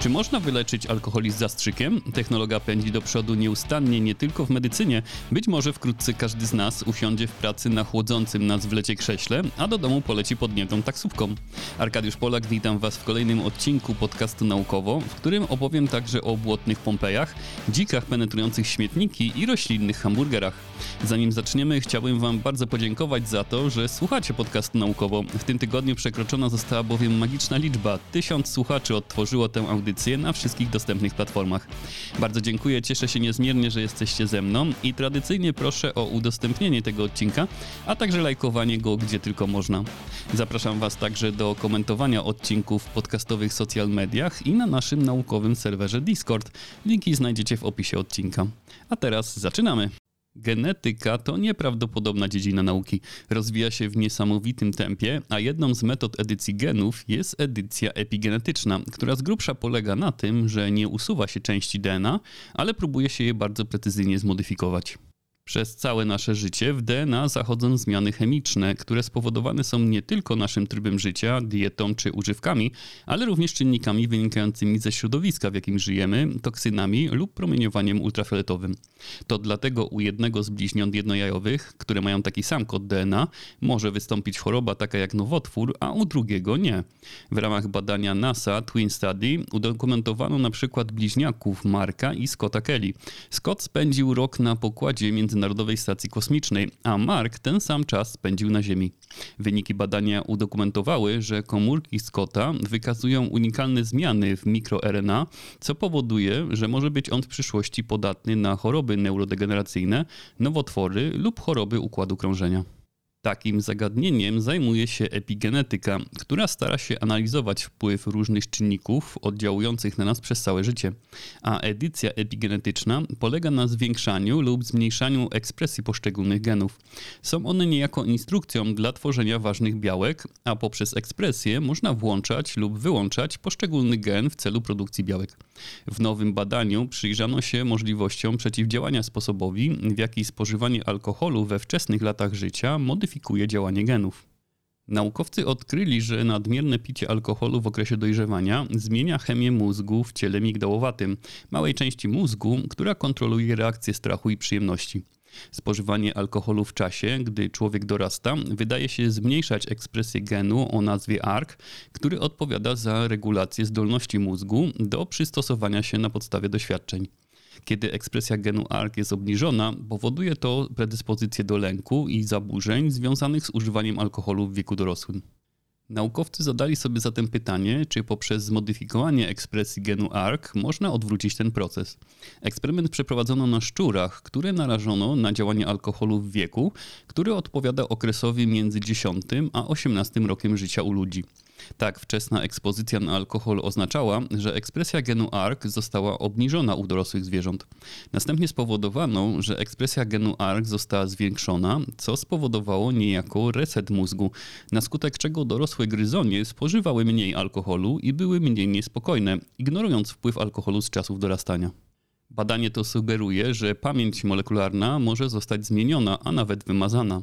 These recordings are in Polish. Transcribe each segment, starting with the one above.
Czy można wyleczyć alkoholizm zastrzykiem? Technologia pędzi do przodu nieustannie nie tylko w medycynie. Być może wkrótce każdy z nas usiądzie w pracy na chłodzącym nas w lecie krześle, a do domu poleci podnietą taksówką. Arkadiusz Polak, witam Was w kolejnym odcinku podcastu Naukowo, w którym opowiem także o błotnych Pompejach, dzikach penetrujących śmietniki i roślinnych hamburgerach. Zanim zaczniemy, chciałbym Wam bardzo podziękować za to, że słuchacie podcastu Naukowo. W tym tygodniu przekroczona została bowiem magiczna liczba. Tysiąc słuchaczy odtworzyło tę audycję audycję na wszystkich dostępnych platformach. Bardzo dziękuję, cieszę się niezmiernie, że jesteście ze mną i tradycyjnie proszę o udostępnienie tego odcinka, a także lajkowanie go gdzie tylko można. Zapraszam Was także do komentowania odcinków w podcastowych social mediach i na naszym naukowym serwerze Discord. Linki znajdziecie w opisie odcinka. A teraz zaczynamy! Genetyka to nieprawdopodobna dziedzina nauki. Rozwija się w niesamowitym tempie, a jedną z metod edycji genów jest edycja epigenetyczna, która z grubsza polega na tym, że nie usuwa się części DNA, ale próbuje się je bardzo precyzyjnie zmodyfikować. Przez całe nasze życie w DNA zachodzą zmiany chemiczne, które spowodowane są nie tylko naszym trybem życia, dietą czy używkami, ale również czynnikami wynikającymi ze środowiska, w jakim żyjemy, toksynami lub promieniowaniem ultrafioletowym. To dlatego u jednego z bliźniąt jednojajowych, które mają taki sam kod DNA, może wystąpić choroba taka jak nowotwór, a u drugiego nie. W ramach badania NASA Twin Study udokumentowano na przykład bliźniaków Marka i Scotta Kelly. Scott spędził rok na pokładzie między Międzynarodowej Stacji Kosmicznej, a Mark ten sam czas spędził na Ziemi. Wyniki badania udokumentowały, że komórki Scotta wykazują unikalne zmiany w mikroRNA, co powoduje, że może być on w przyszłości podatny na choroby neurodegeneracyjne, nowotwory lub choroby układu krążenia. Takim zagadnieniem zajmuje się epigenetyka, która stara się analizować wpływ różnych czynników oddziałujących na nas przez całe życie. A edycja epigenetyczna polega na zwiększaniu lub zmniejszaniu ekspresji poszczególnych genów. Są one niejako instrukcją dla tworzenia ważnych białek, a poprzez ekspresję można włączać lub wyłączać poszczególny gen w celu produkcji białek. W nowym badaniu przyjrzano się możliwościom przeciwdziałania sposobowi, w jaki spożywanie alkoholu we wczesnych latach życia modyfikuje modyfikuje działanie genów. Naukowcy odkryli, że nadmierne picie alkoholu w okresie dojrzewania zmienia chemię mózgu w ciele migdałowatym, małej części mózgu, która kontroluje reakcję strachu i przyjemności. Spożywanie alkoholu w czasie, gdy człowiek dorasta, wydaje się zmniejszać ekspresję genu o nazwie ARK, który odpowiada za regulację zdolności mózgu do przystosowania się na podstawie doświadczeń. Kiedy ekspresja genu ARK jest obniżona, powoduje to predyspozycję do lęku i zaburzeń związanych z używaniem alkoholu w wieku dorosłym. Naukowcy zadali sobie zatem pytanie, czy poprzez zmodyfikowanie ekspresji genu ARK można odwrócić ten proces. Eksperyment przeprowadzono na szczurach, które narażono na działanie alkoholu w wieku, który odpowiada okresowi między 10 a 18 rokiem życia u ludzi. Tak wczesna ekspozycja na alkohol oznaczała, że ekspresja genu ARK została obniżona u dorosłych zwierząt. Następnie spowodowano, że ekspresja genu ARK została zwiększona, co spowodowało niejako reset mózgu, na skutek czego dorosłe gryzonie spożywały mniej alkoholu i były mniej niespokojne, ignorując wpływ alkoholu z czasów dorastania. Badanie to sugeruje, że pamięć molekularna może zostać zmieniona, a nawet wymazana.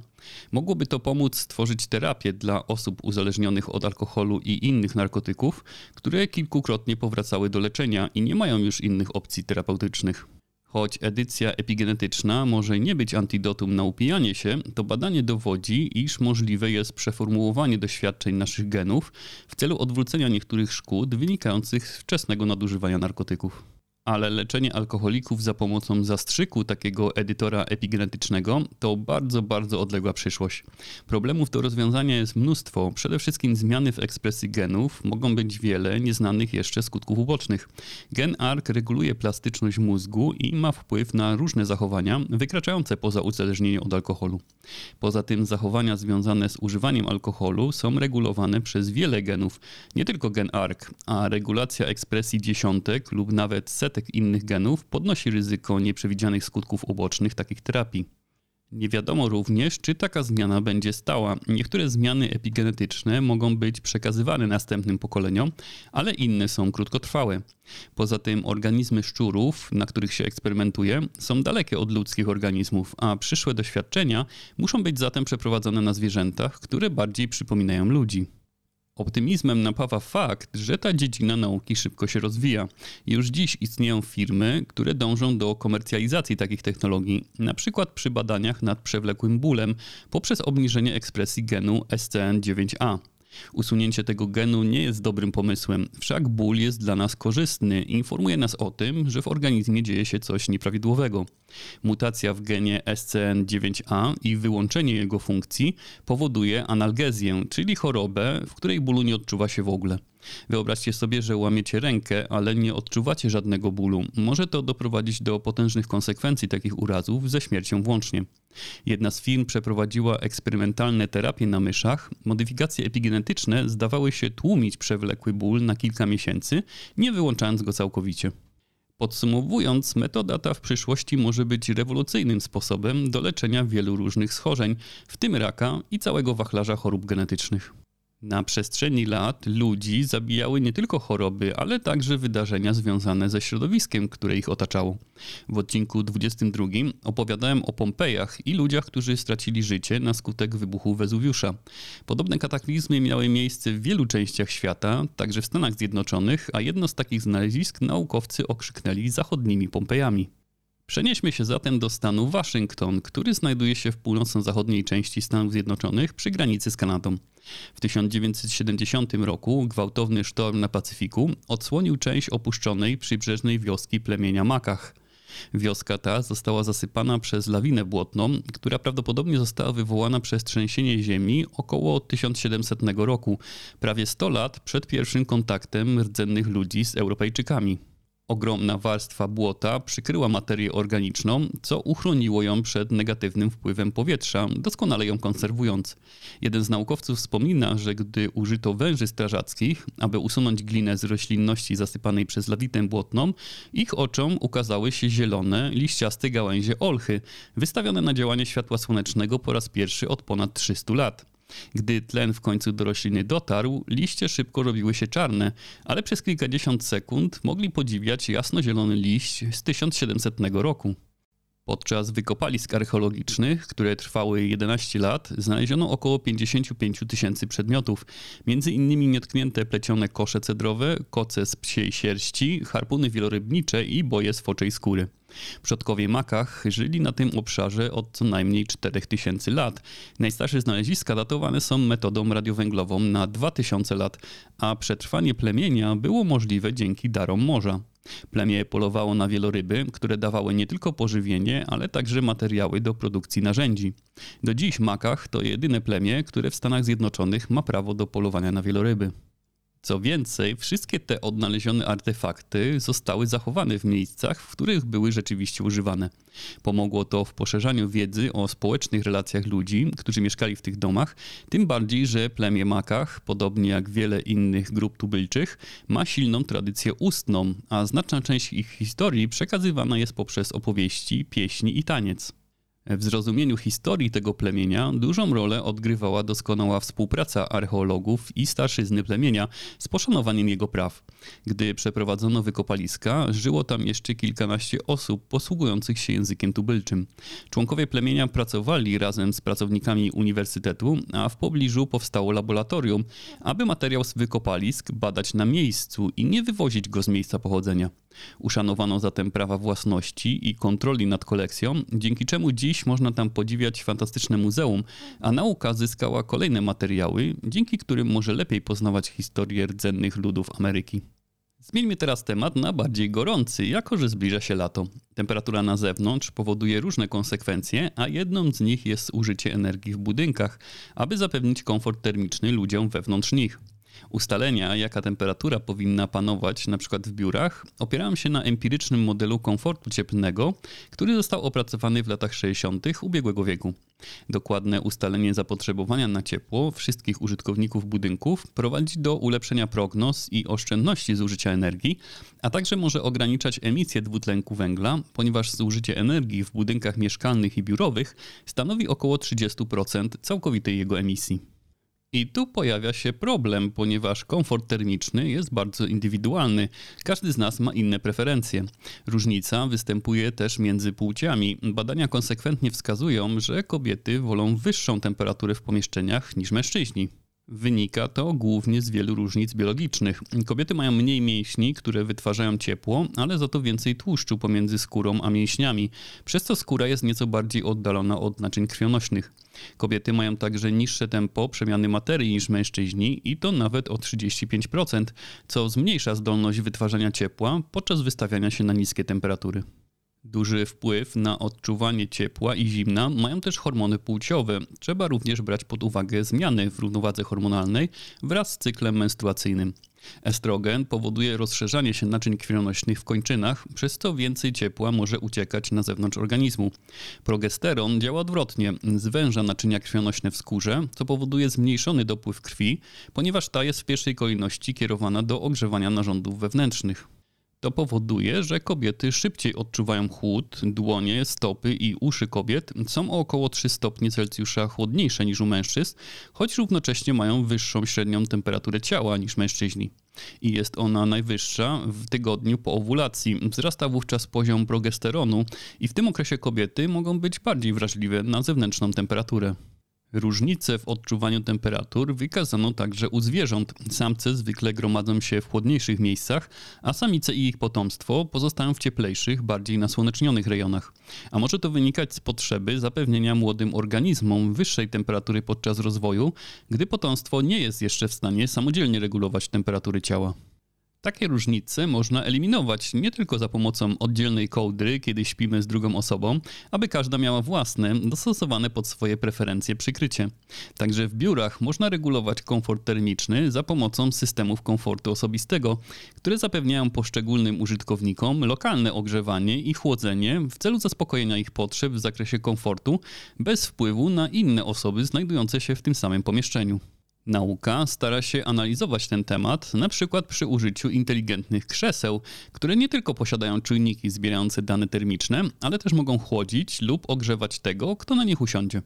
Mogłoby to pomóc stworzyć terapię dla osób uzależnionych od alkoholu i innych narkotyków, które kilkukrotnie powracały do leczenia i nie mają już innych opcji terapeutycznych. Choć edycja epigenetyczna może nie być antidotum na upijanie się, to badanie dowodzi, iż możliwe jest przeformułowanie doświadczeń naszych genów w celu odwrócenia niektórych szkód wynikających z wczesnego nadużywania narkotyków ale leczenie alkoholików za pomocą zastrzyku takiego edytora epigenetycznego to bardzo, bardzo odległa przyszłość. Problemów do rozwiązania jest mnóstwo. Przede wszystkim zmiany w ekspresji genów mogą być wiele nieznanych jeszcze skutków ubocznych. Gen ARK reguluje plastyczność mózgu i ma wpływ na różne zachowania wykraczające poza uzależnienie od alkoholu. Poza tym zachowania związane z używaniem alkoholu są regulowane przez wiele genów, nie tylko gen ARK, a regulacja ekspresji dziesiątek lub nawet setek innych genów podnosi ryzyko nieprzewidzianych skutków ubocznych takich terapii. Nie wiadomo również, czy taka zmiana będzie stała. Niektóre zmiany epigenetyczne mogą być przekazywane następnym pokoleniom, ale inne są krótkotrwałe. Poza tym organizmy szczurów, na których się eksperymentuje, są dalekie od ludzkich organizmów, a przyszłe doświadczenia muszą być zatem przeprowadzone na zwierzętach, które bardziej przypominają ludzi. Optymizmem napawa fakt, że ta dziedzina nauki szybko się rozwija. Już dziś istnieją firmy, które dążą do komercjalizacji takich technologii, na przykład przy badaniach nad przewlekłym bólem poprzez obniżenie ekspresji genu SCN9A. Usunięcie tego genu nie jest dobrym pomysłem, wszak ból jest dla nas korzystny i informuje nas o tym, że w organizmie dzieje się coś nieprawidłowego. Mutacja w genie SCN9A i wyłączenie jego funkcji powoduje analgezję, czyli chorobę, w której bólu nie odczuwa się w ogóle. Wyobraźcie sobie, że łamiecie rękę, ale nie odczuwacie żadnego bólu. Może to doprowadzić do potężnych konsekwencji takich urazów, ze śmiercią włącznie. Jedna z firm przeprowadziła eksperymentalne terapie na myszach. Modyfikacje epigenetyczne zdawały się tłumić przewlekły ból na kilka miesięcy, nie wyłączając go całkowicie. Podsumowując, metoda ta w przyszłości może być rewolucyjnym sposobem do leczenia wielu różnych schorzeń, w tym raka i całego wachlarza chorób genetycznych. Na przestrzeni lat ludzi zabijały nie tylko choroby, ale także wydarzenia związane ze środowiskiem, które ich otaczało. W odcinku 22 opowiadałem o Pompejach i ludziach, którzy stracili życie na skutek wybuchu Wezuwiusza. Podobne kataklizmy miały miejsce w wielu częściach świata, także w Stanach Zjednoczonych, a jedno z takich znalezisk naukowcy okrzyknęli zachodnimi Pompejami. Przenieśmy się zatem do stanu Waszyngton, który znajduje się w północno-zachodniej części Stanów Zjednoczonych przy granicy z Kanadą. W 1970 roku gwałtowny sztorm na Pacyfiku odsłonił część opuszczonej przybrzeżnej wioski plemienia Makach. Wioska ta została zasypana przez lawinę błotną, która prawdopodobnie została wywołana przez trzęsienie ziemi około 1700 roku, prawie 100 lat przed pierwszym kontaktem rdzennych ludzi z Europejczykami. Ogromna warstwa błota przykryła materię organiczną, co uchroniło ją przed negatywnym wpływem powietrza, doskonale ją konserwując. Jeden z naukowców wspomina, że gdy użyto węży strażackich, aby usunąć glinę z roślinności zasypanej przez lawitę błotną, ich oczom ukazały się zielone, liściaste gałęzie olchy, wystawione na działanie światła słonecznego po raz pierwszy od ponad 300 lat. Gdy tlen w końcu do rośliny dotarł, liście szybko robiły się czarne, ale przez kilkadziesiąt sekund mogli podziwiać jasnozielony liść z 1700 roku. Podczas wykopalisk archeologicznych, które trwały 11 lat, znaleziono około 55 tysięcy przedmiotów, między innymi nietknięte plecione kosze cedrowe, koce z psiej sierści, harpuny wielorybnicze i boje z foczej skóry. Przodkowie makach żyli na tym obszarze od co najmniej 4000 lat. Najstarsze znaleziska datowane są metodą radiowęglową na 2000 lat, a przetrwanie plemienia było możliwe dzięki darom morza. Plemię polowało na wieloryby, które dawały nie tylko pożywienie, ale także materiały do produkcji narzędzi. Do dziś Makach to jedyne plemię, które w Stanach Zjednoczonych ma prawo do polowania na wieloryby. Co więcej, wszystkie te odnalezione artefakty zostały zachowane w miejscach, w których były rzeczywiście używane. Pomogło to w poszerzaniu wiedzy o społecznych relacjach ludzi, którzy mieszkali w tych domach, tym bardziej, że plemię Makach, podobnie jak wiele innych grup tubylczych, ma silną tradycję ustną, a znaczna część ich historii przekazywana jest poprzez opowieści, pieśni i taniec. W zrozumieniu historii tego plemienia dużą rolę odgrywała doskonała współpraca archeologów i starszyzny plemienia z poszanowaniem jego praw. Gdy przeprowadzono wykopaliska, żyło tam jeszcze kilkanaście osób posługujących się językiem tubylczym. Członkowie plemienia pracowali razem z pracownikami uniwersytetu, a w pobliżu powstało laboratorium, aby materiał z wykopalisk badać na miejscu i nie wywozić go z miejsca pochodzenia. Uszanowano zatem prawa własności i kontroli nad kolekcją, dzięki czemu dziś można tam podziwiać fantastyczne muzeum, a nauka zyskała kolejne materiały, dzięki którym może lepiej poznawać historię rdzennych ludów Ameryki. Zmieńmy teraz temat na bardziej gorący, jako że zbliża się lato. Temperatura na zewnątrz powoduje różne konsekwencje, a jedną z nich jest użycie energii w budynkach, aby zapewnić komfort termiczny ludziom wewnątrz nich. Ustalenia, jaka temperatura powinna panować na przykład w biurach, opierałem się na empirycznym modelu komfortu cieplnego, który został opracowany w latach 60. ubiegłego wieku. Dokładne ustalenie zapotrzebowania na ciepło wszystkich użytkowników budynków prowadzi do ulepszenia prognoz i oszczędności zużycia energii, a także może ograniczać emisję dwutlenku węgla, ponieważ zużycie energii w budynkach mieszkalnych i biurowych stanowi około 30% całkowitej jego emisji. I tu pojawia się problem, ponieważ komfort termiczny jest bardzo indywidualny. Każdy z nas ma inne preferencje. Różnica występuje też między płciami. Badania konsekwentnie wskazują, że kobiety wolą wyższą temperaturę w pomieszczeniach niż mężczyźni. Wynika to głównie z wielu różnic biologicznych. Kobiety mają mniej mięśni, które wytwarzają ciepło, ale za to więcej tłuszczu pomiędzy skórą a mięśniami, przez co skóra jest nieco bardziej oddalona od naczyń krwionośnych. Kobiety mają także niższe tempo przemiany materii niż mężczyźni i to nawet o 35%, co zmniejsza zdolność wytwarzania ciepła podczas wystawiania się na niskie temperatury. Duży wpływ na odczuwanie ciepła i zimna mają też hormony płciowe. Trzeba również brać pod uwagę zmiany w równowadze hormonalnej wraz z cyklem menstruacyjnym. Estrogen powoduje rozszerzanie się naczyń krwionośnych w kończynach, przez co więcej ciepła może uciekać na zewnątrz organizmu. Progesteron działa odwrotnie, zwęża naczynia krwionośne w skórze, co powoduje zmniejszony dopływ krwi, ponieważ ta jest w pierwszej kolejności kierowana do ogrzewania narządów wewnętrznych. To powoduje, że kobiety szybciej odczuwają chłód, dłonie, stopy i uszy kobiet są o około 3 stopnie Celsjusza chłodniejsze niż u mężczyzn, choć równocześnie mają wyższą średnią temperaturę ciała niż mężczyźni. I jest ona najwyższa w tygodniu po owulacji. Wzrasta wówczas poziom progesteronu i w tym okresie kobiety mogą być bardziej wrażliwe na zewnętrzną temperaturę. Różnice w odczuwaniu temperatur wykazano także u zwierząt. Samce zwykle gromadzą się w chłodniejszych miejscach, a samice i ich potomstwo pozostają w cieplejszych, bardziej nasłonecznionych rejonach. A może to wynikać z potrzeby zapewnienia młodym organizmom wyższej temperatury podczas rozwoju, gdy potomstwo nie jest jeszcze w stanie samodzielnie regulować temperatury ciała. Takie różnice można eliminować nie tylko za pomocą oddzielnej kołdry, kiedy śpimy z drugą osobą, aby każda miała własne, dostosowane pod swoje preferencje przykrycie. Także w biurach można regulować komfort termiczny za pomocą systemów komfortu osobistego, które zapewniają poszczególnym użytkownikom lokalne ogrzewanie i chłodzenie w celu zaspokojenia ich potrzeb w zakresie komfortu bez wpływu na inne osoby znajdujące się w tym samym pomieszczeniu. Nauka stara się analizować ten temat, na przykład przy użyciu inteligentnych krzeseł, które nie tylko posiadają czujniki zbierające dane termiczne, ale też mogą chłodzić lub ogrzewać tego, kto na nich usiądzie.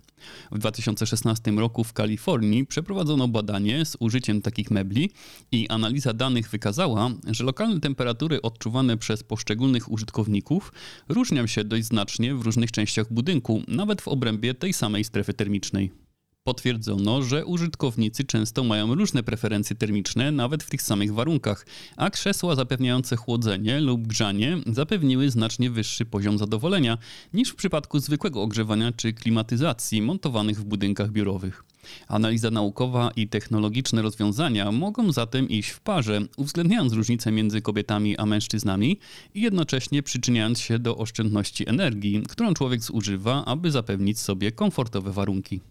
W 2016 roku w Kalifornii przeprowadzono badanie z użyciem takich mebli i analiza danych wykazała, że lokalne temperatury odczuwane przez poszczególnych użytkowników różnią się dość znacznie w różnych częściach budynku, nawet w obrębie tej samej strefy termicznej. Potwierdzono, że użytkownicy często mają różne preferencje termiczne nawet w tych samych warunkach, a krzesła zapewniające chłodzenie lub grzanie zapewniły znacznie wyższy poziom zadowolenia niż w przypadku zwykłego ogrzewania czy klimatyzacji montowanych w budynkach biurowych. Analiza naukowa i technologiczne rozwiązania mogą zatem iść w parze, uwzględniając różnice między kobietami a mężczyznami i jednocześnie przyczyniając się do oszczędności energii, którą człowiek zużywa, aby zapewnić sobie komfortowe warunki.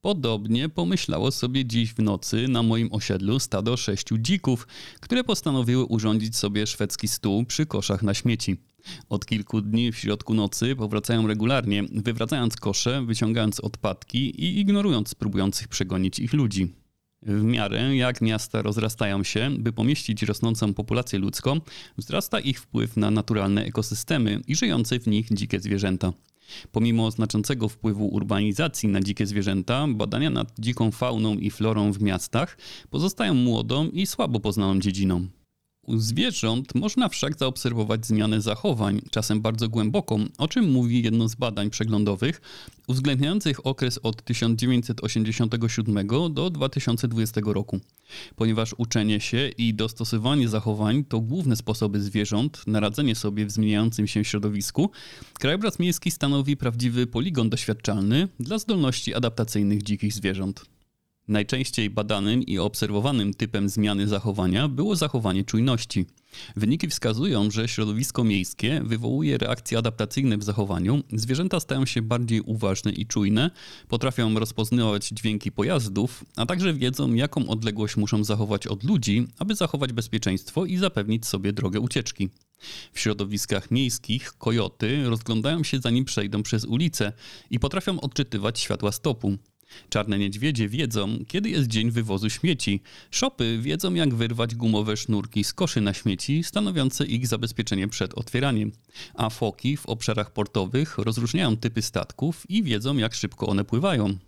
Podobnie pomyślało sobie dziś w nocy na moim osiedlu stado sześciu dzików, które postanowiły urządzić sobie szwedzki stół przy koszach na śmieci. Od kilku dni w środku nocy powracają regularnie, wywracając kosze, wyciągając odpadki i ignorując próbujących przegonić ich ludzi. W miarę jak miasta rozrastają się, by pomieścić rosnącą populację ludzką, wzrasta ich wpływ na naturalne ekosystemy i żyjące w nich dzikie zwierzęta. Pomimo znaczącego wpływu urbanizacji na dzikie zwierzęta, badania nad dziką fauną i florą w miastach pozostają młodą i słabo poznaną dziedziną. U zwierząt można wszak zaobserwować zmianę zachowań, czasem bardzo głęboką, o czym mówi jedno z badań przeglądowych, uwzględniających okres od 1987 do 2020 roku. Ponieważ uczenie się i dostosowanie zachowań to główne sposoby zwierząt na radzenie sobie w zmieniającym się środowisku, krajobraz miejski stanowi prawdziwy poligon doświadczalny dla zdolności adaptacyjnych dzikich zwierząt. Najczęściej badanym i obserwowanym typem zmiany zachowania było zachowanie czujności. Wyniki wskazują, że środowisko miejskie wywołuje reakcje adaptacyjne w zachowaniu, zwierzęta stają się bardziej uważne i czujne, potrafią rozpoznawać dźwięki pojazdów, a także wiedzą, jaką odległość muszą zachować od ludzi, aby zachować bezpieczeństwo i zapewnić sobie drogę ucieczki. W środowiskach miejskich kojoty rozglądają się zanim przejdą przez ulicę i potrafią odczytywać światła stopu. Czarne niedźwiedzie wiedzą, kiedy jest dzień wywozu śmieci. Szopy wiedzą, jak wyrwać gumowe sznurki z koszy na śmieci, stanowiące ich zabezpieczenie przed otwieraniem. A foki w obszarach portowych rozróżniają typy statków i wiedzą, jak szybko one pływają.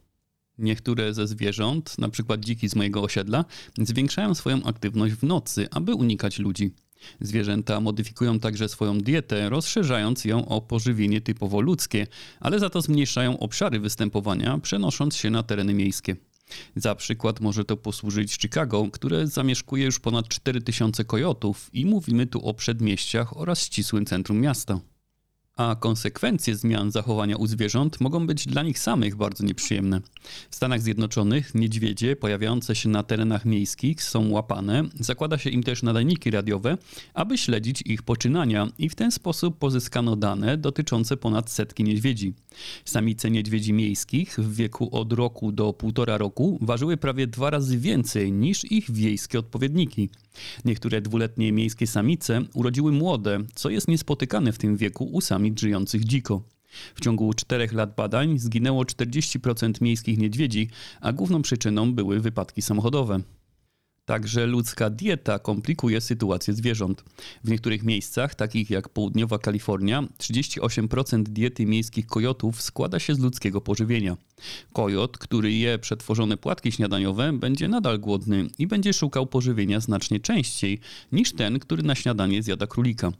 Niektóre ze zwierząt, np. dziki z mojego osiedla, zwiększają swoją aktywność w nocy, aby unikać ludzi. Zwierzęta modyfikują także swoją dietę, rozszerzając ją o pożywienie typowo ludzkie, ale za to zmniejszają obszary występowania, przenosząc się na tereny miejskie. Za przykład może to posłużyć Chicago, które zamieszkuje już ponad 4000 kojotów i mówimy tu o przedmieściach oraz ścisłym centrum miasta a konsekwencje zmian zachowania u zwierząt mogą być dla nich samych bardzo nieprzyjemne. W Stanach Zjednoczonych niedźwiedzie pojawiające się na terenach miejskich są łapane, zakłada się im też nadajniki radiowe, aby śledzić ich poczynania i w ten sposób pozyskano dane dotyczące ponad setki niedźwiedzi. Samice niedźwiedzi miejskich w wieku od roku do półtora roku ważyły prawie dwa razy więcej niż ich wiejskie odpowiedniki. Niektóre dwuletnie miejskie samice urodziły młode, co jest niespotykane w tym wieku u samic żyjących dziko. W ciągu czterech lat badań zginęło 40% miejskich niedźwiedzi, a główną przyczyną były wypadki samochodowe. Także ludzka dieta komplikuje sytuację zwierząt. W niektórych miejscach, takich jak południowa Kalifornia, 38% diety miejskich kojotów składa się z ludzkiego pożywienia. Kojot, który je przetworzone płatki śniadaniowe, będzie nadal głodny i będzie szukał pożywienia znacznie częściej niż ten, który na śniadanie zjada królika.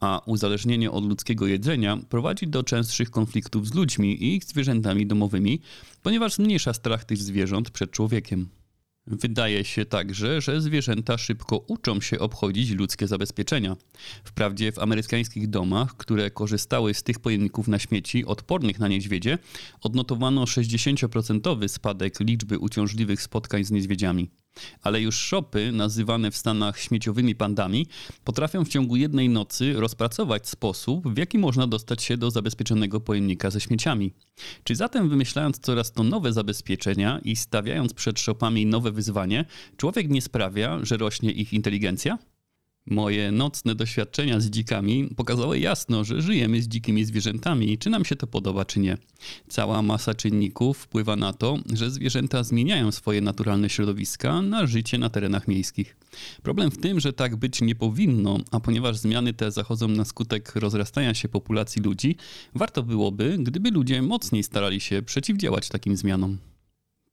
A uzależnienie od ludzkiego jedzenia prowadzi do częstszych konfliktów z ludźmi i ich zwierzętami domowymi, ponieważ zmniejsza strach tych zwierząt przed człowiekiem. Wydaje się także, że zwierzęta szybko uczą się obchodzić ludzkie zabezpieczenia. Wprawdzie w amerykańskich domach, które korzystały z tych pojemników na śmieci odpornych na niedźwiedzie, odnotowano 60% spadek liczby uciążliwych spotkań z niedźwiedziami. Ale już szopy, nazywane w Stanach śmieciowymi pandami, potrafią w ciągu jednej nocy rozpracować sposób, w jaki można dostać się do zabezpieczonego pojemnika ze śmieciami. Czy zatem wymyślając coraz to nowe zabezpieczenia i stawiając przed szopami nowe wyzwanie, człowiek nie sprawia, że rośnie ich inteligencja? Moje nocne doświadczenia z dzikami pokazały jasno, że żyjemy z dzikimi zwierzętami, czy nam się to podoba, czy nie. Cała masa czynników wpływa na to, że zwierzęta zmieniają swoje naturalne środowiska na życie na terenach miejskich. Problem w tym, że tak być nie powinno, a ponieważ zmiany te zachodzą na skutek rozrastania się populacji ludzi, warto byłoby, gdyby ludzie mocniej starali się przeciwdziałać takim zmianom.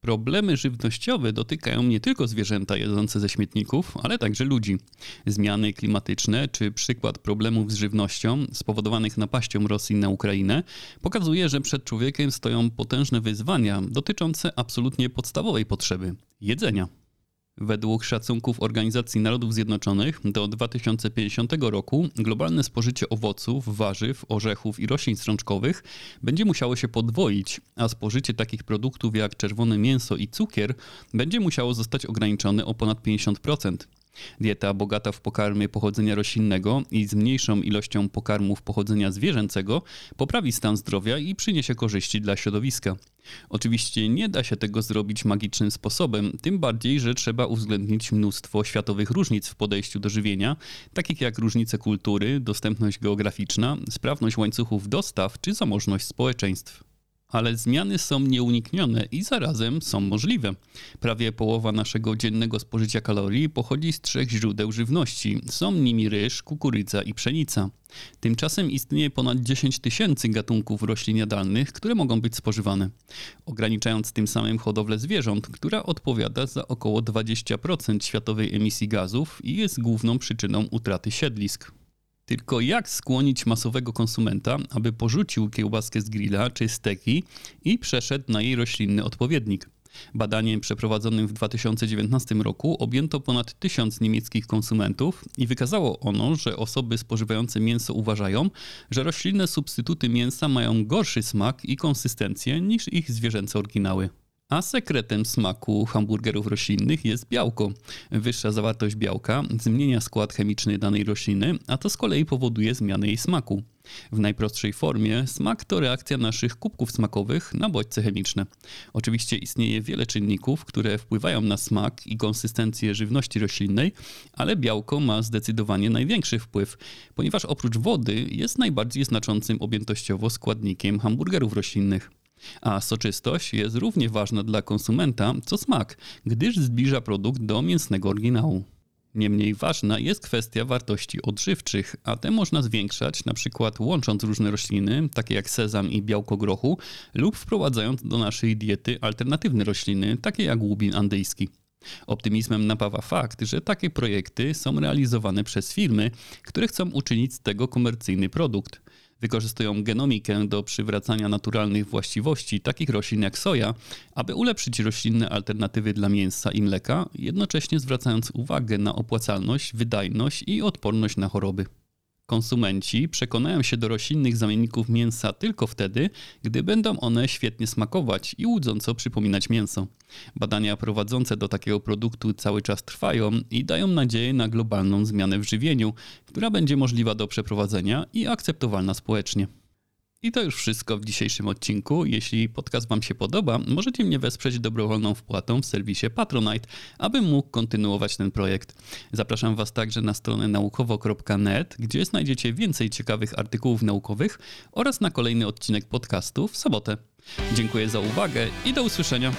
Problemy żywnościowe dotykają nie tylko zwierzęta jedzące ze śmietników, ale także ludzi. Zmiany klimatyczne czy przykład problemów z żywnością spowodowanych napaścią Rosji na Ukrainę pokazuje, że przed człowiekiem stoją potężne wyzwania dotyczące absolutnie podstawowej potrzeby jedzenia. Według szacunków Organizacji Narodów Zjednoczonych do 2050 roku globalne spożycie owoców, warzyw, orzechów i roślin strączkowych będzie musiało się podwoić, a spożycie takich produktów jak czerwone mięso i cukier będzie musiało zostać ograniczone o ponad 50%. Dieta bogata w pokarmy pochodzenia roślinnego i z mniejszą ilością pokarmów pochodzenia zwierzęcego poprawi stan zdrowia i przyniesie korzyści dla środowiska. Oczywiście nie da się tego zrobić magicznym sposobem, tym bardziej, że trzeba uwzględnić mnóstwo światowych różnic w podejściu do żywienia, takich jak różnice kultury, dostępność geograficzna, sprawność łańcuchów dostaw czy zamożność społeczeństw ale zmiany są nieuniknione i zarazem są możliwe. Prawie połowa naszego dziennego spożycia kalorii pochodzi z trzech źródeł żywności. Są nimi ryż, kukurydza i pszenica. Tymczasem istnieje ponad 10 tysięcy gatunków roślin jadalnych, które mogą być spożywane, ograniczając tym samym hodowlę zwierząt, która odpowiada za około 20% światowej emisji gazów i jest główną przyczyną utraty siedlisk. Tylko jak skłonić masowego konsumenta, aby porzucił kiełbaskę z grilla czy steki i przeszedł na jej roślinny odpowiednik? Badaniem przeprowadzonym w 2019 roku objęto ponad tysiąc niemieckich konsumentów i wykazało ono, że osoby spożywające mięso uważają, że roślinne substytuty mięsa mają gorszy smak i konsystencję niż ich zwierzęce oryginały. A sekretem smaku hamburgerów roślinnych jest białko. Wyższa zawartość białka zmienia skład chemiczny danej rośliny, a to z kolei powoduje zmianę jej smaku. W najprostszej formie smak to reakcja naszych kubków smakowych na bodźce chemiczne. Oczywiście istnieje wiele czynników, które wpływają na smak i konsystencję żywności roślinnej, ale białko ma zdecydowanie największy wpływ, ponieważ oprócz wody jest najbardziej znaczącym objętościowo składnikiem hamburgerów roślinnych. A soczystość jest równie ważna dla konsumenta co smak, gdyż zbliża produkt do mięsnego oryginału. Niemniej ważna jest kwestia wartości odżywczych, a te można zwiększać przykład łącząc różne rośliny, takie jak sezam i białko grochu, lub wprowadzając do naszej diety alternatywne rośliny, takie jak łubin andyjski. Optymizmem napawa fakt, że takie projekty są realizowane przez firmy, które chcą uczynić z tego komercyjny produkt. Wykorzystują genomikę do przywracania naturalnych właściwości takich roślin jak soja, aby ulepszyć roślinne alternatywy dla mięsa i mleka, jednocześnie zwracając uwagę na opłacalność, wydajność i odporność na choroby. Konsumenci przekonają się do roślinnych zamienników mięsa tylko wtedy, gdy będą one świetnie smakować i łudząco przypominać mięso. Badania prowadzące do takiego produktu cały czas trwają i dają nadzieję na globalną zmianę w żywieniu, która będzie możliwa do przeprowadzenia i akceptowalna społecznie. I to już wszystko w dzisiejszym odcinku. Jeśli podcast Wam się podoba, możecie mnie wesprzeć dobrowolną wpłatą w serwisie Patronite, abym mógł kontynuować ten projekt. Zapraszam Was także na stronę naukowo.net, gdzie znajdziecie więcej ciekawych artykułów naukowych oraz na kolejny odcinek podcastu w sobotę. Dziękuję za uwagę i do usłyszenia.